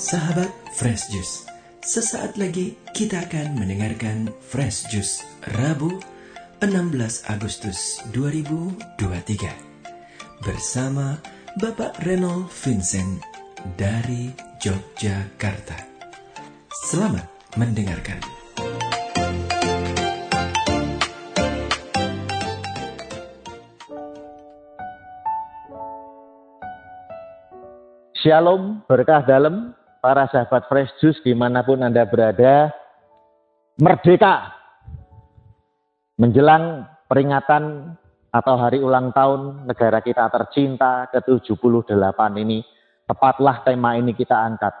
Sahabat Fresh Juice, sesaat lagi kita akan mendengarkan Fresh Juice Rabu 16 Agustus 2023 bersama Bapak Renol Vincent dari Yogyakarta. Selamat mendengarkan. Shalom, berkah dalam para sahabat Fresh Juice di mana pun Anda berada. Merdeka! Menjelang peringatan atau hari ulang tahun negara kita tercinta ke-78 ini, tepatlah tema ini kita angkat.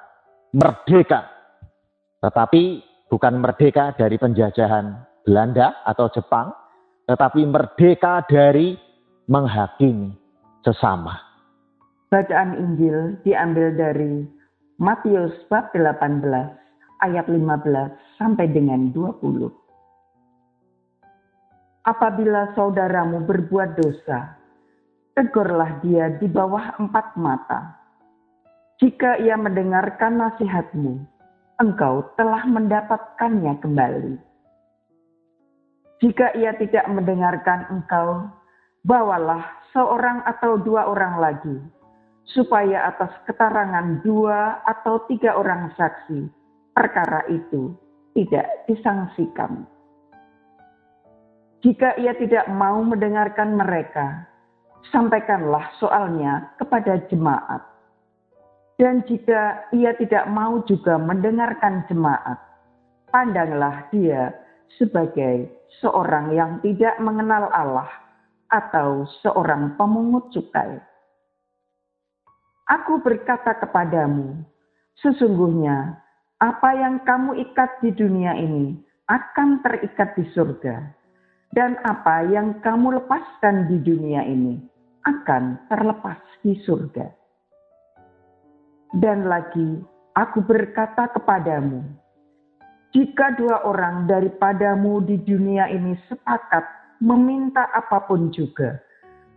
Merdeka! Tetapi bukan merdeka dari penjajahan Belanda atau Jepang, tetapi merdeka dari menghakimi sesama. Bacaan Injil diambil dari Matius bab 18 ayat 15 sampai dengan 20. Apabila saudaramu berbuat dosa, tegurlah dia di bawah empat mata. Jika ia mendengarkan nasihatmu, engkau telah mendapatkannya kembali. Jika ia tidak mendengarkan engkau, bawalah seorang atau dua orang lagi supaya atas keterangan dua atau tiga orang saksi perkara itu tidak disangsikan. Jika ia tidak mau mendengarkan mereka, sampaikanlah soalnya kepada jemaat. Dan jika ia tidak mau juga mendengarkan jemaat, pandanglah dia sebagai seorang yang tidak mengenal Allah atau seorang pemungut cukai Aku berkata kepadamu, sesungguhnya apa yang kamu ikat di dunia ini akan terikat di surga, dan apa yang kamu lepaskan di dunia ini akan terlepas di surga. Dan lagi, aku berkata kepadamu, jika dua orang daripadamu di dunia ini sepakat meminta apa pun juga,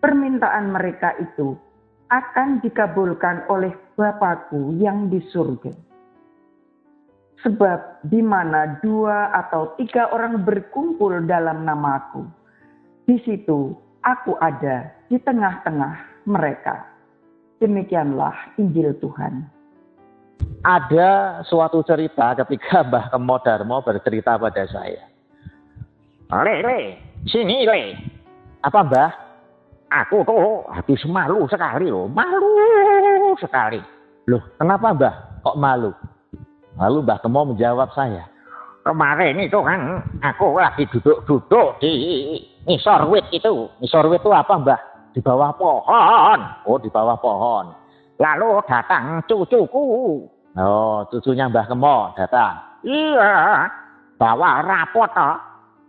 permintaan mereka itu akan dikabulkan oleh Bapakku yang di surga. Sebab di mana dua atau tiga orang berkumpul dalam namaku, di situ aku ada di tengah-tengah mereka. Demikianlah Injil Tuhan. Ada suatu cerita ketika Mbah Kemodarmo bercerita pada saya. Le, le, sini le. Apa Mbah? Aku tuh habis malu sekali loh, malu sekali. Loh, kenapa Mbah kok malu? Lalu Mbah Kemo menjawab saya. Kemarin itu kan aku lagi duduk-duduk di nisor wit itu. Nisor wit itu apa Mbah? Di bawah pohon. Oh, di bawah pohon. Lalu datang cucuku. Oh, cucunya Mbah Kemo datang. Iya, bawa rapot.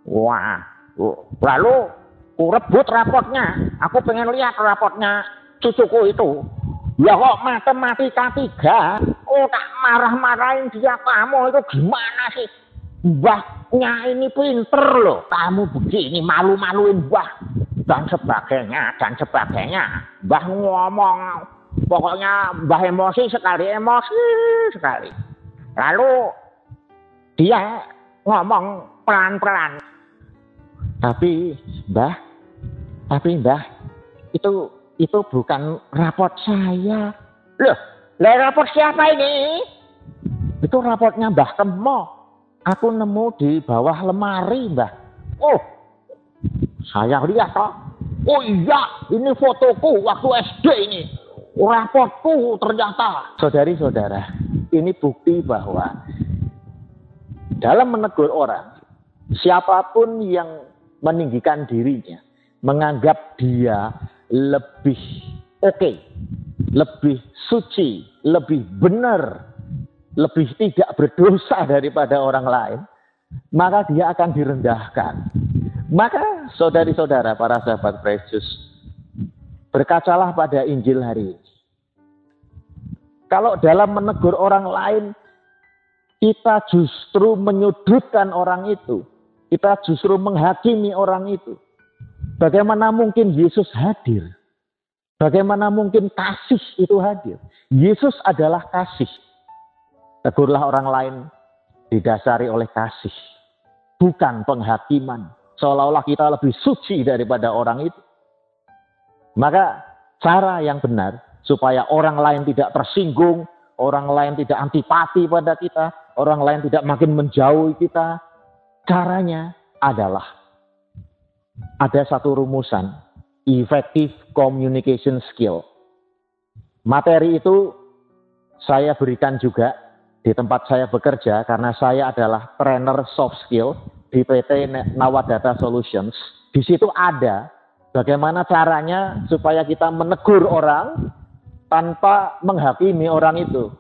Wah, lalu Aku rebut rapotnya. Aku pengen lihat rapotnya cucuku itu. Ya kok matematika tiga. Oh tak marah-marahin dia kamu itu gimana sih? Mbahnya ini pinter loh. Kamu begini malu-maluin mbah. Dan sebagainya, dan sebagainya. Mbah ngomong. Pokoknya mbah emosi sekali, emosi sekali. Lalu dia ngomong pelan-pelan. Tapi Mbah, tapi Mbah, itu itu bukan raport saya. Loh, lah raport siapa ini? Itu rapotnya Mbah Kemo. Aku nemu di bawah lemari, Mbah. Oh, saya lihat toh. Oh iya, ini fotoku waktu SD ini. Rapotku ternyata. Saudari-saudara, ini bukti bahwa dalam menegur orang, siapa pun yang meninggikan dirinya, menganggap dia lebih oke, okay, lebih suci, lebih benar, lebih tidak berdosa daripada orang lain, maka dia akan direndahkan. Maka saudari-saudara para sahabat Yesus, berkacalah pada Injil hari ini. Kalau dalam menegur orang lain, kita justru menyudutkan orang itu, kita justru menghakimi orang itu. Bagaimana mungkin Yesus hadir? Bagaimana mungkin kasih itu hadir? Yesus adalah kasih. Tegurlah orang lain didasari oleh kasih, bukan penghakiman. Seolah-olah kita lebih suci daripada orang itu. Maka cara yang benar supaya orang lain tidak tersinggung, orang lain tidak antipati pada kita, orang lain tidak makin menjauhi kita. Caranya adalah ada satu rumusan, effective communication skill. Materi itu saya berikan juga di tempat saya bekerja karena saya adalah trainer soft skill di PT Nawadata Solutions. Di situ ada bagaimana caranya supaya kita menegur orang tanpa menghakimi orang itu.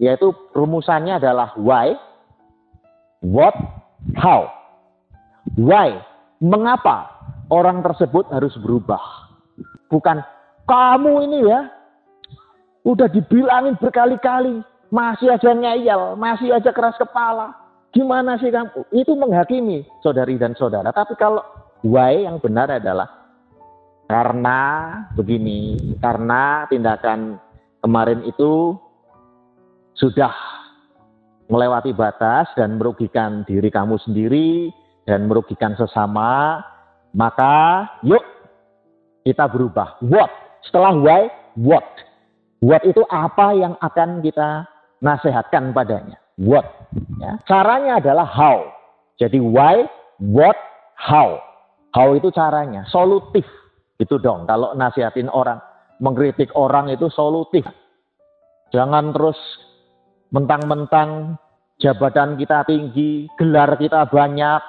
Yaitu rumusannya adalah why, what, how. Why? Mengapa orang tersebut harus berubah? Bukan kamu ini ya, udah dibilangin berkali-kali, masih aja ngeyel, masih aja keras kepala. Gimana sih kamu? Itu menghakimi saudari dan saudara. Tapi kalau why yang benar adalah karena begini, karena tindakan kemarin itu sudah melewati batas dan merugikan diri kamu sendiri dan merugikan sesama, maka yuk kita berubah. What? Setelah why, what? What itu apa yang akan kita nasihatkan padanya? What? Ya. Caranya adalah how. Jadi why, what, how. How itu caranya, solutif itu dong, kalau nasihatin orang, mengkritik orang itu solutif. Jangan terus mentang-mentang jabatan kita tinggi, gelar kita banyak,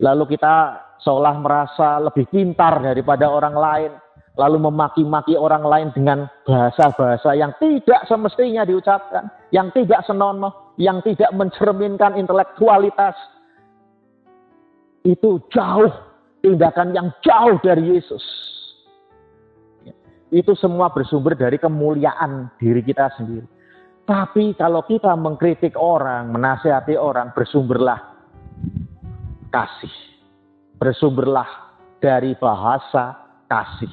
lalu kita seolah merasa lebih pintar daripada orang lain, lalu memaki-maki orang lain dengan bahasa-bahasa yang tidak semestinya diucapkan, yang tidak senonoh, yang tidak mencerminkan intelektualitas. Itu jauh tindakan yang jauh dari Yesus. Itu semua bersumber dari kemuliaan diri kita sendiri. Tapi kalau kita mengkritik orang, menasihati orang, bersumberlah kasih. Bersumberlah dari bahasa kasih.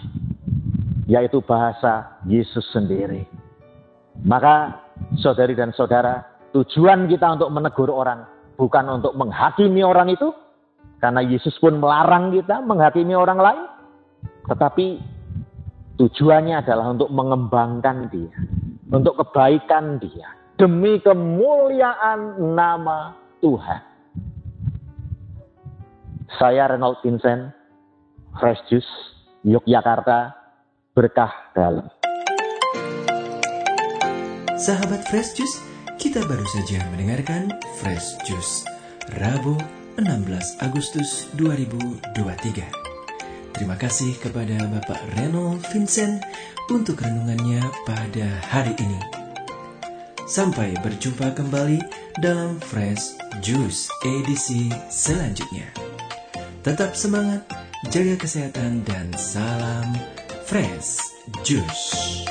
Yaitu bahasa Yesus sendiri. Maka saudari dan saudara, tujuan kita untuk menegur orang bukan untuk menghakimi orang itu, karena Yesus pun melarang kita menghakimi orang lain. Tetapi tujuannya adalah untuk mengembangkan dia. Untuk kebaikan dia. Demi kemuliaan nama Tuhan. Saya Reynold Vincent, Fresh Juice, Yogyakarta, berkah dalam. Sahabat Fresh Juice, kita baru saja mendengarkan Fresh Juice, Rabu 16 Agustus 2023. Terima kasih kepada Bapak Reno Vincent untuk renungannya pada hari ini. Sampai berjumpa kembali dalam Fresh Juice edisi selanjutnya. Tetap semangat, jaga kesehatan dan salam Fresh Juice.